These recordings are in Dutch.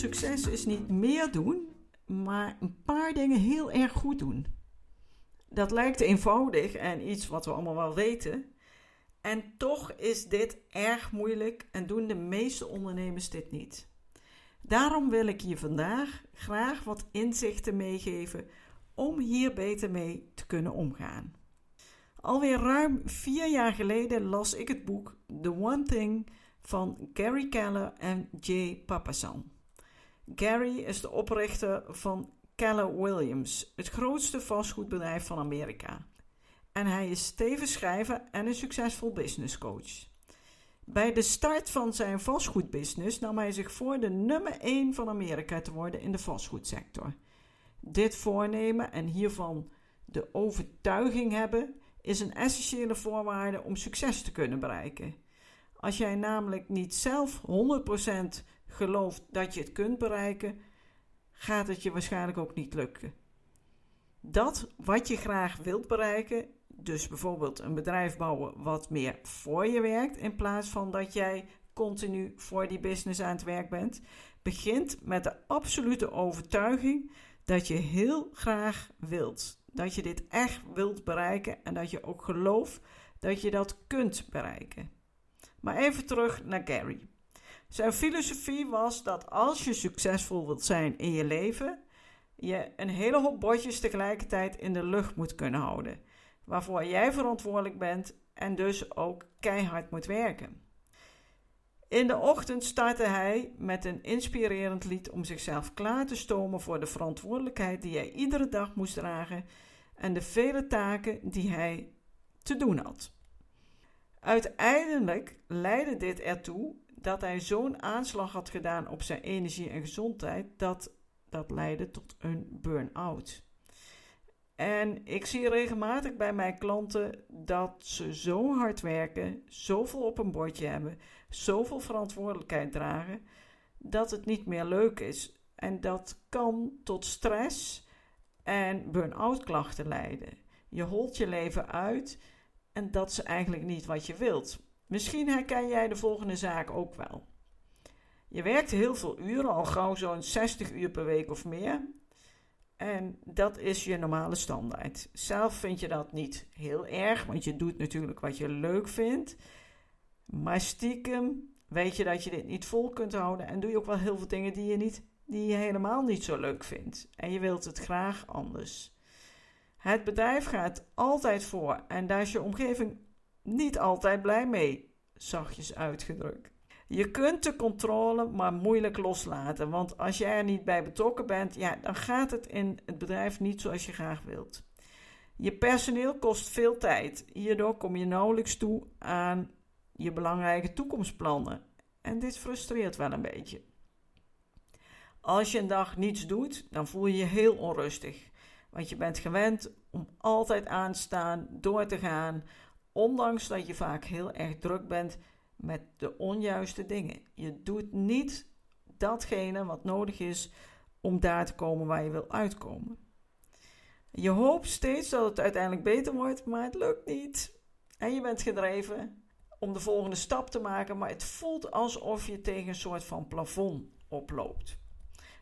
Succes is niet meer doen, maar een paar dingen heel erg goed doen. Dat lijkt eenvoudig en iets wat we allemaal wel weten. En toch is dit erg moeilijk en doen de meeste ondernemers dit niet. Daarom wil ik je vandaag graag wat inzichten meegeven om hier beter mee te kunnen omgaan. Alweer ruim vier jaar geleden las ik het boek The One Thing van Gary Keller en Jay Papasan. Gary is de oprichter van Keller Williams, het grootste vastgoedbedrijf van Amerika. En hij is tevens schrijver en een succesvol business coach. Bij de start van zijn vastgoedbusiness nam hij zich voor de nummer 1 van Amerika te worden in de vastgoedsector. Dit voornemen en hiervan de overtuiging hebben is een essentiële voorwaarde om succes te kunnen bereiken. Als jij namelijk niet zelf 100% gelooft dat je het kunt bereiken, gaat het je waarschijnlijk ook niet lukken. Dat wat je graag wilt bereiken, dus bijvoorbeeld een bedrijf bouwen wat meer voor je werkt, in plaats van dat jij continu voor die business aan het werk bent, begint met de absolute overtuiging dat je heel graag wilt. Dat je dit echt wilt bereiken en dat je ook gelooft dat je dat kunt bereiken. Maar even terug naar Gary. Zijn filosofie was dat als je succesvol wilt zijn in je leven, je een hele hoop bordjes tegelijkertijd in de lucht moet kunnen houden, waarvoor jij verantwoordelijk bent en dus ook keihard moet werken. In de ochtend startte hij met een inspirerend lied om zichzelf klaar te stomen voor de verantwoordelijkheid die hij iedere dag moest dragen en de vele taken die hij te doen had. Uiteindelijk leidde dit ertoe dat hij zo'n aanslag had gedaan op zijn energie en gezondheid dat dat leidde tot een burn-out. En ik zie regelmatig bij mijn klanten dat ze zo hard werken, zoveel op een bordje hebben, zoveel verantwoordelijkheid dragen, dat het niet meer leuk is. En dat kan tot stress en burn-out klachten leiden. Je holt je leven uit en dat is eigenlijk niet wat je wilt. Misschien herken jij de volgende zaak ook wel. Je werkt heel veel uren, al gauw zo'n 60 uur per week of meer. En dat is je normale standaard. Zelf vind je dat niet heel erg, want je doet natuurlijk wat je leuk vindt. Maar stiekem weet je dat je dit niet vol kunt houden en doe je ook wel heel veel dingen die je, niet, die je helemaal niet zo leuk vindt. En je wilt het graag anders. Het bedrijf gaat altijd voor en daar is je omgeving niet altijd blij mee, zachtjes uitgedrukt. Je kunt de controle maar moeilijk loslaten, want als jij er niet bij betrokken bent, ja, dan gaat het in het bedrijf niet zoals je graag wilt. Je personeel kost veel tijd. Hierdoor kom je nauwelijks toe aan je belangrijke toekomstplannen. En dit frustreert wel een beetje. Als je een dag niets doet, dan voel je je heel onrustig. Want je bent gewend om altijd aan te staan, door te gaan, ondanks dat je vaak heel erg druk bent met de onjuiste dingen. Je doet niet datgene wat nodig is om daar te komen waar je wil uitkomen. Je hoopt steeds dat het uiteindelijk beter wordt, maar het lukt niet. En je bent gedreven om de volgende stap te maken, maar het voelt alsof je tegen een soort van plafond oploopt.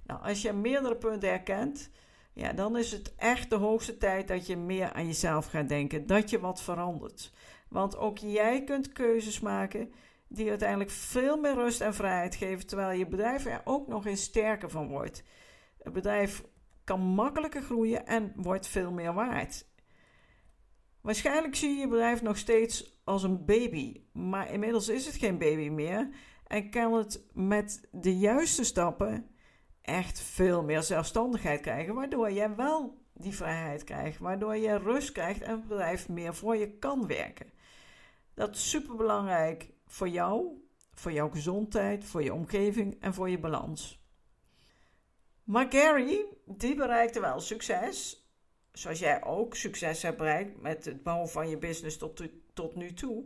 Nou, als je meerdere punten herkent, ja, dan is het echt de hoogste tijd dat je meer aan jezelf gaat denken, dat je wat verandert. Want ook jij kunt keuzes maken die uiteindelijk veel meer rust en vrijheid geven, terwijl je bedrijf er ook nog eens sterker van wordt. Het bedrijf kan makkelijker groeien en wordt veel meer waard. Waarschijnlijk zie je je bedrijf nog steeds als een baby, maar inmiddels is het geen baby meer en kan het met de juiste stappen echt veel meer zelfstandigheid krijgen, waardoor jij wel die vrijheid krijgt, waardoor je rust krijgt en het bedrijf meer voor je kan werken. Dat is super belangrijk voor jou, voor jouw gezondheid, voor je omgeving en voor je balans. Maar Gary, die bereikte wel succes, zoals jij ook succes hebt bereikt met het bouwen van je business tot, tot nu toe.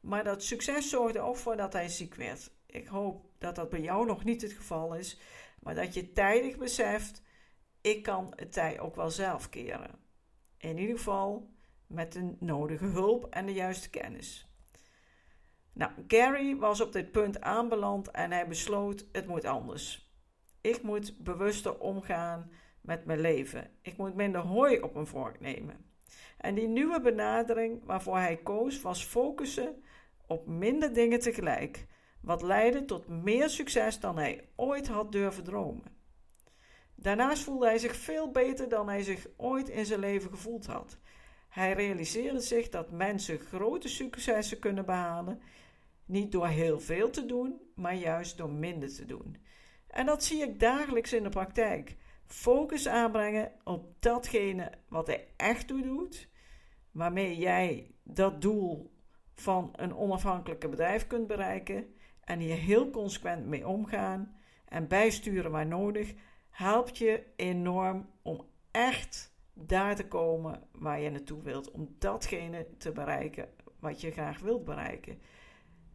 Maar dat succes zorgde ook voor dat hij ziek werd. Ik hoop dat dat bij jou nog niet het geval is, maar dat je tijdig beseft: ik kan het tij ook wel zelf keren. In ieder geval met de nodige hulp en de juiste kennis. Nou, Gary was op dit punt aanbeland en hij besloot: het moet anders. Ik moet bewuster omgaan met mijn leven. Ik moet minder hooi op mijn vork nemen. En die nieuwe benadering waarvoor hij koos was focussen op minder dingen tegelijk, wat leidde tot meer succes dan hij ooit had durven dromen. Daarnaast voelde hij zich veel beter dan hij zich ooit in zijn leven gevoeld had. Hij realiseerde zich dat mensen grote successen kunnen behalen, niet door heel veel te doen, maar juist door minder te doen. En dat zie ik dagelijks in de praktijk. Focus aanbrengen op datgene wat hij echt toe doet, waarmee jij dat doel van een onafhankelijke bedrijf kunt bereiken en hier heel consequent mee omgaan en bijsturen waar nodig, helpt je enorm om echt daar te komen waar je naartoe wilt, om datgene te bereiken wat je graag wilt bereiken.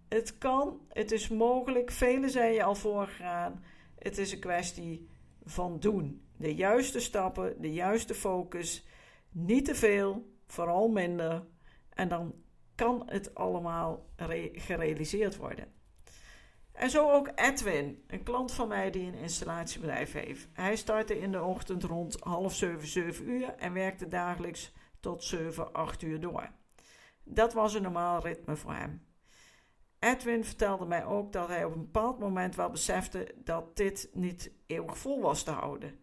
Het kan, het is mogelijk, velen zijn je al voorgegaan. Het is een kwestie van doen. De juiste stappen, de juiste focus, niet te veel, vooral minder. En dan kan het allemaal gerealiseerd worden. En zo ook Edwin, een klant van mij die een installatiebedrijf heeft. Hij startte in de ochtend rond half zeven, zeven uur en werkte dagelijks tot 7, 8 uur door. Dat was een normaal ritme voor hem. Edwin vertelde mij ook dat hij op een bepaald moment wel besefte dat dit niet eeuwig vol was te houden.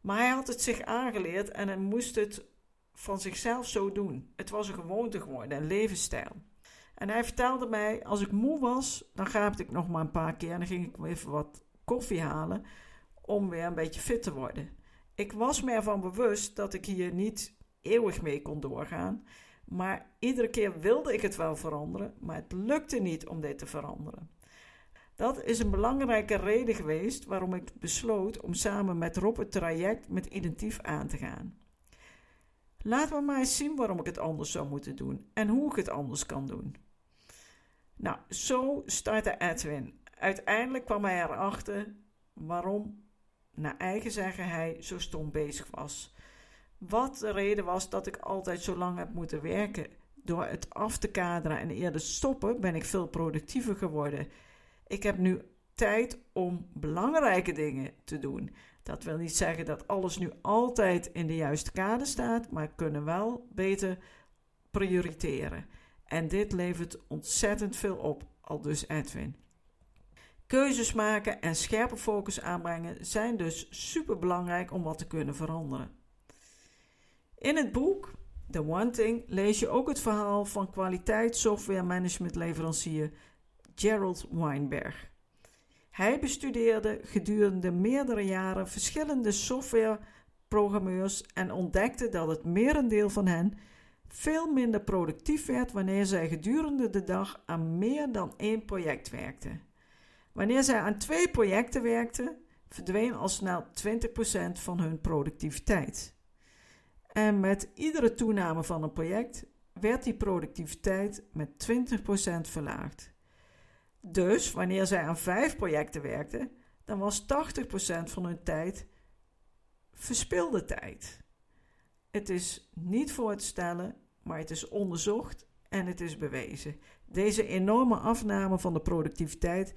Maar hij had het zich aangeleerd en hij moest het van zichzelf zo doen. Het was een gewoonte geworden, een levensstijl. En hij vertelde mij, als ik moe was, dan gaapte ik nog maar een paar keer en dan ging ik even wat koffie halen om weer een beetje fit te worden. Ik was me ervan bewust dat ik hier niet eeuwig mee kon doorgaan, maar iedere keer wilde ik het wel veranderen, maar het lukte niet om dit te veranderen. Dat is een belangrijke reden geweest waarom ik besloot om samen met Rob het traject met Identief aan te gaan. Laten we maar eens zien waarom ik het anders zou moeten doen en hoe ik het anders kan doen. Nou, zo startte Edwin. Uiteindelijk kwam hij erachter waarom, naar eigen zeggen, hij zo stom bezig was. Wat de reden was dat ik altijd zo lang heb moeten werken. Door het af te kaderen en eerder stoppen ben ik veel productiever geworden. Ik heb nu tijd om belangrijke dingen te doen. Dat wil niet zeggen dat alles nu altijd in de juiste kader staat, maar kunnen wel beter prioriteren. En dit levert ontzettend veel op, al dus Edwin. Keuzes maken en scherpe focus aanbrengen zijn dus super belangrijk om wat te kunnen veranderen. In het boek The One Thing lees je ook het verhaal van kwaliteitssoftware management leverancier Gerald Weinberg. Hij bestudeerde gedurende meerdere jaren verschillende softwareprogrammeurs en ontdekte dat het merendeel van hen veel minder productief werd wanneer zij gedurende de dag aan meer dan één project werkten. Wanneer zij aan twee projecten werkten, verdween al snel 20% van hun productiviteit. En met iedere toename van een project werd die productiviteit met 20% verlaagd. Dus wanneer zij aan vijf projecten werkten, dan was 80% van hun tijd verspilde tijd. Het is niet voor te stellen, maar het is onderzocht en het is bewezen. Deze enorme afname van de productiviteit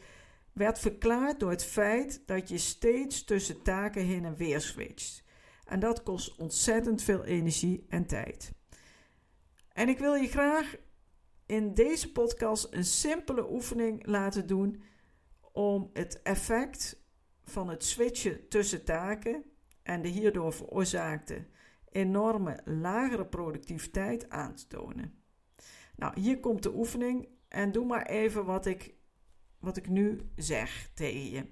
werd verklaard door het feit dat je steeds tussen taken heen en weer switcht. En dat kost ontzettend veel energie en tijd. En ik wil je graag in deze podcast een simpele oefening laten doen om het effect van het switchen tussen taken en de hierdoor veroorzaakte enorme lagere productiviteit aan te. Nou, hier komt de oefening en doe maar even wat ik, wat ik nu zeg tegen je.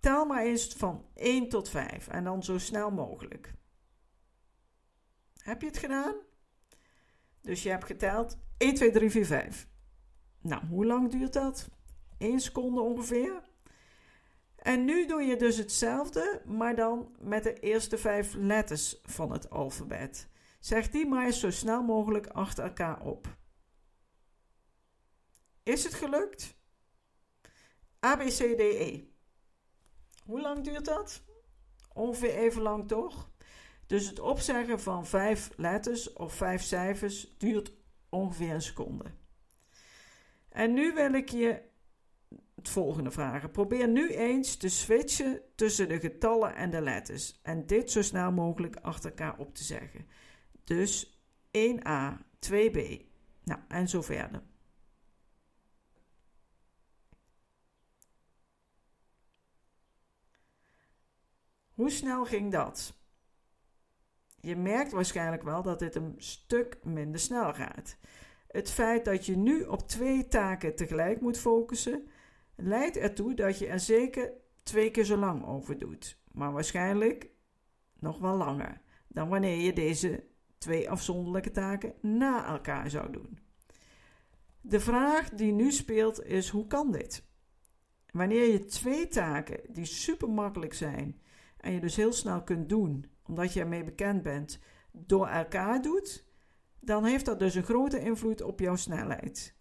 Tel maar eens van 1 tot 5 en dan zo snel mogelijk. Heb je het gedaan? Dus je hebt geteld 1, 2, 3, 4, 5. Nou, hoe lang duurt dat? 1 seconde ongeveer. En nu doe je dus hetzelfde, maar dan met de eerste vijf letters van het alfabet. Zeg die maar eens zo snel mogelijk achter elkaar op. Is het gelukt? A, B, C, D, E. Hoe lang duurt dat? Ongeveer even lang toch? Dus het opzeggen van vijf letters of vijf cijfers duurt ongeveer een seconde. En nu wil ik je het volgende vragen. Probeer nu eens te switchen tussen de getallen en de letters. En dit zo snel mogelijk achter elkaar op te zeggen. Dus 1a, 2b, nou en zo verder. Hoe snel ging dat? Je merkt waarschijnlijk wel dat dit een stuk minder snel gaat. Het feit dat je nu op twee taken tegelijk moet focussen, leidt ertoe dat je er zeker twee keer zo lang over doet. Maar waarschijnlijk nog wel langer dan wanneer je deze twee afzonderlijke taken na elkaar zou doen. De vraag die nu speelt is: hoe kan dit? Wanneer je twee taken die super makkelijk zijn en je dus heel snel kunt doen, omdat je ermee bekend bent, door elkaar doet, dan heeft dat dus een grote invloed op jouw snelheid.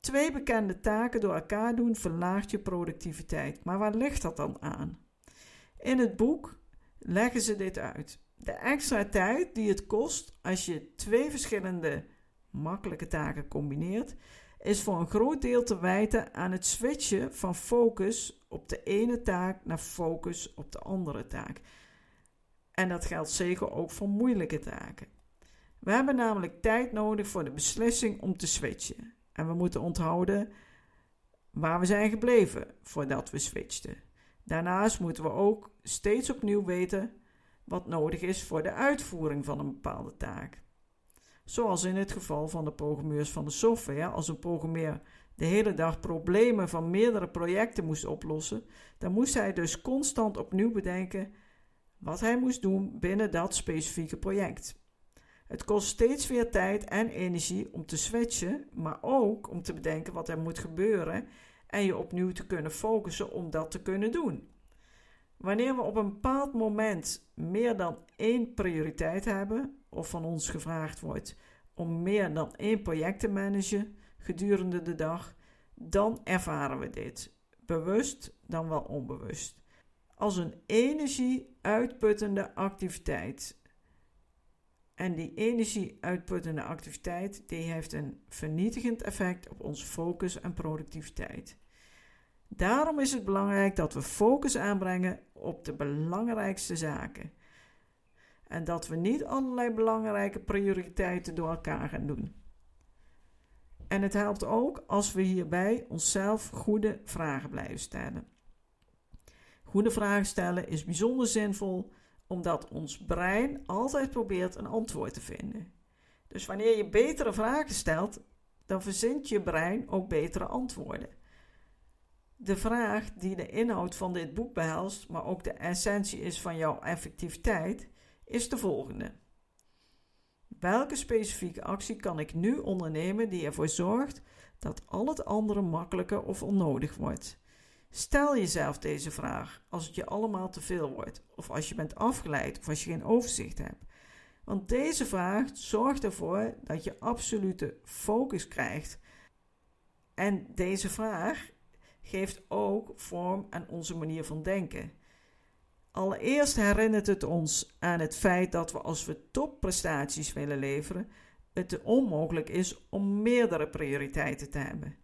Twee bekende taken door elkaar doen verlaagt je productiviteit. Maar waar ligt dat dan aan? In het boek leggen ze dit uit. De extra tijd die het kost als je twee verschillende makkelijke taken combineert, is voor een groot deel te wijten aan het switchen van focus op de ene taak naar focus op de andere taak. En dat geldt zeker ook voor moeilijke taken. We hebben namelijk tijd nodig voor de beslissing om te switchen. En we moeten onthouden waar we zijn gebleven voordat we switchten. Daarnaast moeten we ook steeds opnieuw weten wat nodig is voor de uitvoering van een bepaalde taak. Zoals in het geval van de programmeurs van de software, als een programmeur de hele dag problemen van meerdere projecten moest oplossen, dan moest hij dus constant opnieuw bedenken wat hij moest doen binnen dat specifieke project. Het kost steeds weer tijd en energie om te switchen, maar ook om te bedenken wat er moet gebeuren en je opnieuw te kunnen focussen om dat te kunnen doen. Wanneer we op een bepaald moment meer dan één prioriteit hebben, of van ons gevraagd wordt om meer dan één project te managen gedurende de dag, dan ervaren we dit, bewust dan wel onbewust, als een energie-uitputtende activiteit en die energie-uitputtende activiteit die heeft een vernietigend effect op onze focus en productiviteit. Daarom is het belangrijk dat we focus aanbrengen op de belangrijkste zaken. En dat we niet allerlei belangrijke prioriteiten door elkaar gaan doen. En het helpt ook als we hierbij onszelf goede vragen blijven stellen. Goede vragen stellen is bijzonder zinvol omdat ons brein altijd probeert een antwoord te vinden. Dus wanneer je betere vragen stelt, dan verzint je brein ook betere antwoorden. De vraag die de inhoud van dit boek behelst, maar ook de essentie is van jouw effectiviteit, is de volgende. Welke specifieke actie kan ik nu ondernemen die ervoor zorgt dat al het andere makkelijker of onnodig wordt? Stel jezelf deze vraag als het je allemaal te veel wordt, of als je bent afgeleid of als je geen overzicht hebt. Want deze vraag zorgt ervoor dat je absolute focus krijgt. En deze vraag geeft ook vorm aan onze manier van denken. Allereerst herinnert het ons aan het feit dat we als we topprestaties willen leveren, het onmogelijk is om meerdere prioriteiten te hebben.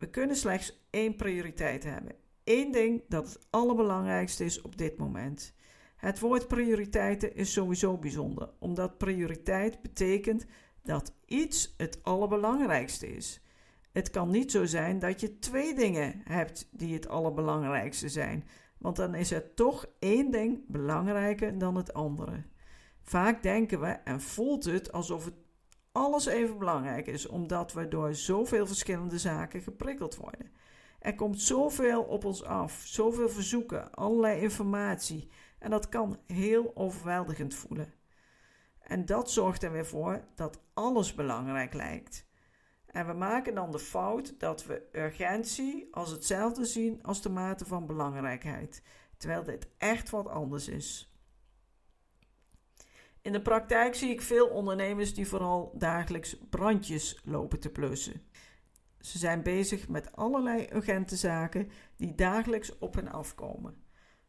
We kunnen slechts één prioriteit hebben. Eén ding dat het allerbelangrijkste is op dit moment. Het woord prioriteiten is sowieso bijzonder, omdat prioriteit betekent dat iets het allerbelangrijkste is. Het kan niet zo zijn dat je twee dingen hebt die het allerbelangrijkste zijn, want dan is er toch één ding belangrijker dan het andere. Vaak denken we en voelt het alsof het alles even belangrijk is, omdat we door zoveel verschillende zaken geprikkeld worden. Er komt zoveel op ons af, zoveel verzoeken, allerlei informatie en dat kan heel overweldigend voelen. En dat zorgt er weer voor dat alles belangrijk lijkt. En we maken dan de fout dat we urgentie als hetzelfde zien als de mate van belangrijkheid, terwijl dit echt wat anders is. In de praktijk zie ik veel ondernemers die vooral dagelijks brandjes lopen te plussen. Ze zijn bezig met allerlei urgente zaken die dagelijks op hen afkomen.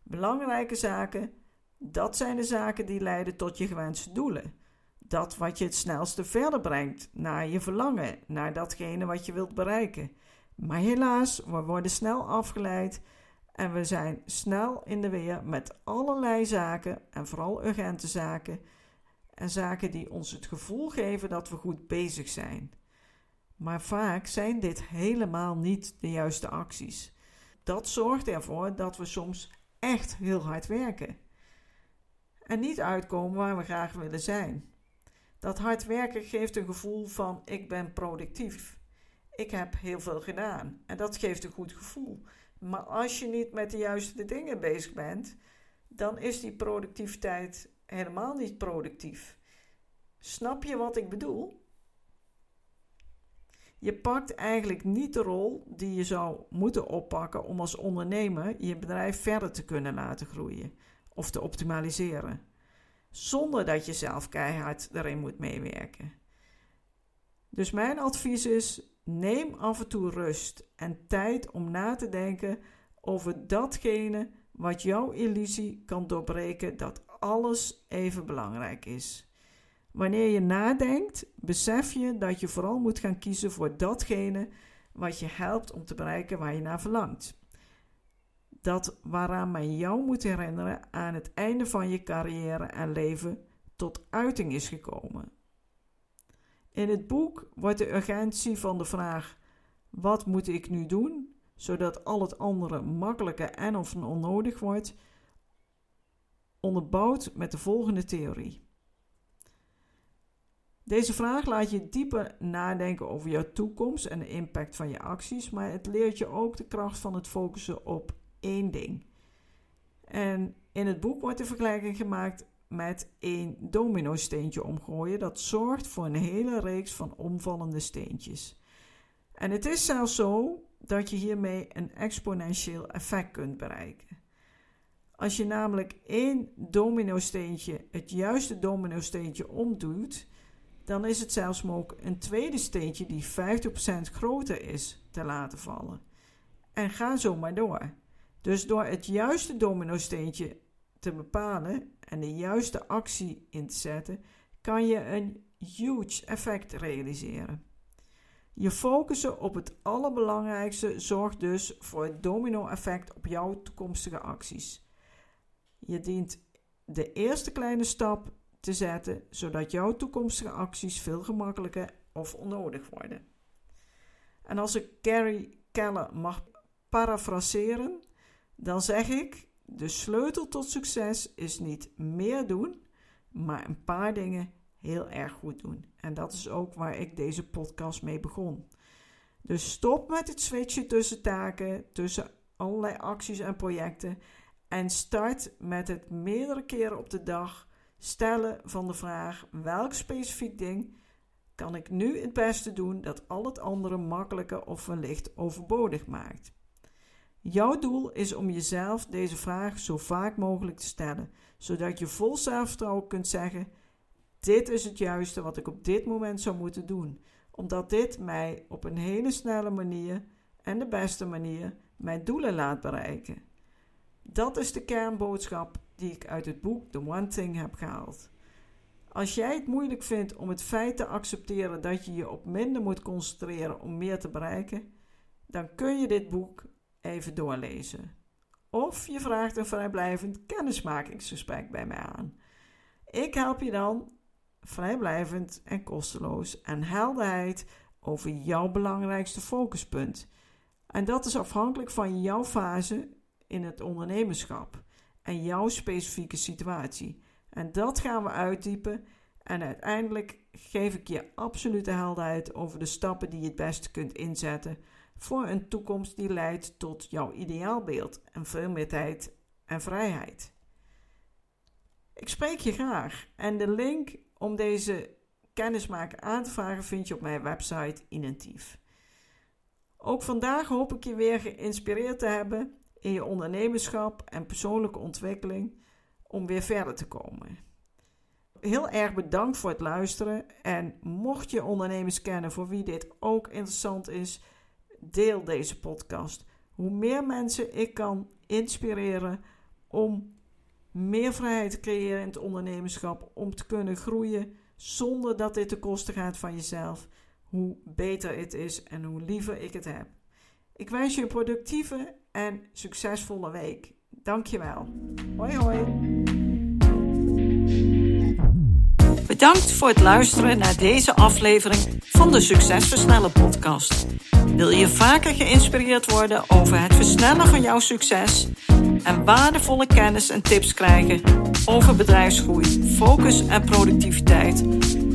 Belangrijke zaken, dat zijn de zaken die leiden tot je gewenste doelen. Dat wat je het snelste verder brengt naar je verlangen, naar datgene wat je wilt bereiken. Maar helaas, we worden snel afgeleid en we zijn snel in de weer met allerlei zaken en vooral urgente zaken en zaken die ons het gevoel geven dat we goed bezig zijn. Maar vaak zijn dit helemaal niet de juiste acties. Dat zorgt ervoor dat we soms echt heel hard werken en niet uitkomen waar we graag willen zijn. Dat hard werken geeft een gevoel van ik ben productief. Ik heb heel veel gedaan en dat geeft een goed gevoel. Maar als je niet met de juiste dingen bezig bent, dan is die productiviteit helemaal niet productief. Snap je wat ik bedoel? Je pakt eigenlijk niet de rol die je zou moeten oppakken om als ondernemer je bedrijf verder te kunnen laten groeien of te optimaliseren, zonder dat je zelf keihard erin moet meewerken. Dus mijn advies is: neem af en toe rust en tijd om na te denken over datgene wat jouw illusie kan doorbreken dat alles even belangrijk is. Wanneer je nadenkt, besef je dat je vooral moet gaan kiezen voor datgene wat je helpt om te bereiken waar je naar verlangt. Dat waaraan men jou moet herinneren aan het einde van je carrière en leven tot uiting is gekomen. In het boek wordt de urgentie van de vraag: wat moet ik nu doen, zodat al het andere makkelijker en of onnodig wordt, onderbouwd met de volgende theorie. Deze vraag laat je dieper nadenken over jouw toekomst en de impact van je acties, maar het leert je ook de kracht van het focussen op één ding. En in het boek wordt de vergelijking gemaakt met één domino-steentje omgooien. Dat zorgt voor een hele reeks van omvallende steentjes. En het is zelfs zo dat je hiermee een exponentieel effect kunt bereiken. Als je namelijk één domino-steentje, het juiste domino-steentje omdoet, dan is het zelfs mogelijk een tweede steentje die 50% groter is te laten vallen. En ga zo maar door. Dus door het juiste domino-steentje te bepalen en de juiste actie in te zetten, kan je een huge effect realiseren. Je focussen op het allerbelangrijkste zorgt dus voor het domino-effect op jouw toekomstige acties. Je dient de eerste kleine stap te zetten, zodat jouw toekomstige acties veel gemakkelijker of onnodig worden. En als ik Gary Keller mag parafraseren, dan zeg ik: de sleutel tot succes is niet meer doen, maar een paar dingen heel erg goed doen. En dat is ook waar ik deze podcast mee begon. Dus stop met het switchen tussen taken, tussen allerlei acties en projecten. En start met het meerdere keren op de dag stellen van de vraag: welk specifiek ding kan ik nu het beste doen dat al het andere makkelijker of wellicht overbodig maakt? Jouw doel is om jezelf deze vraag zo vaak mogelijk te stellen, zodat je vol zelfvertrouwen kunt zeggen: Dit is het juiste wat ik op dit moment zou moeten doen, omdat dit mij op een hele snelle manier en de beste manier mijn doelen laat bereiken. Dat is de kernboodschap die ik uit het boek The One Thing heb gehaald. Als jij het moeilijk vindt om het feit te accepteren dat je je op minder moet concentreren om meer te bereiken, dan kun je dit boek even doorlezen. Of je vraagt een vrijblijvend kennismakingsgesprek bij mij aan. Ik help je dan vrijblijvend en kosteloos en helderheid over jouw belangrijkste focuspunt. En dat is afhankelijk van jouw fase in het ondernemerschap en jouw specifieke situatie. En dat gaan we uitdiepen en uiteindelijk geef ik je absolute helderheid over de stappen die je het beste kunt inzetten voor een toekomst die leidt tot jouw ideaalbeeld en veel meer tijd en vrijheid. Ik spreek je graag en de link om deze kennismaken aan te vragen vind je op mijn website Inentief. Ook vandaag hoop ik je weer geïnspireerd te hebben in je ondernemerschap en persoonlijke ontwikkeling om weer verder te komen. Heel erg bedankt voor het luisteren en mocht je ondernemers kennen voor wie dit ook interessant is, deel deze podcast. Hoe meer mensen ik kan inspireren om meer vrijheid creëren in het ondernemerschap, om te kunnen groeien zonder dat dit ten koste gaat van jezelf, hoe beter het is en hoe liever ik het heb. Ik wens je een productieve en succesvolle week. Dankjewel. Hoi hoi. Bedankt voor het luisteren naar deze aflevering van de Succesversnellen podcast. Wil je vaker geïnspireerd worden over het versnellen van jouw succes en waardevolle kennis en tips krijgen over bedrijfsgroei, focus en productiviteit,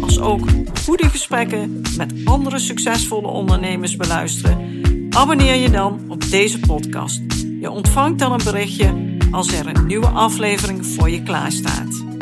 als ook goede gesprekken met andere succesvolle ondernemers beluisteren? Abonneer je dan op deze podcast. Je ontvangt dan een berichtje als er een nieuwe aflevering voor je klaar staat.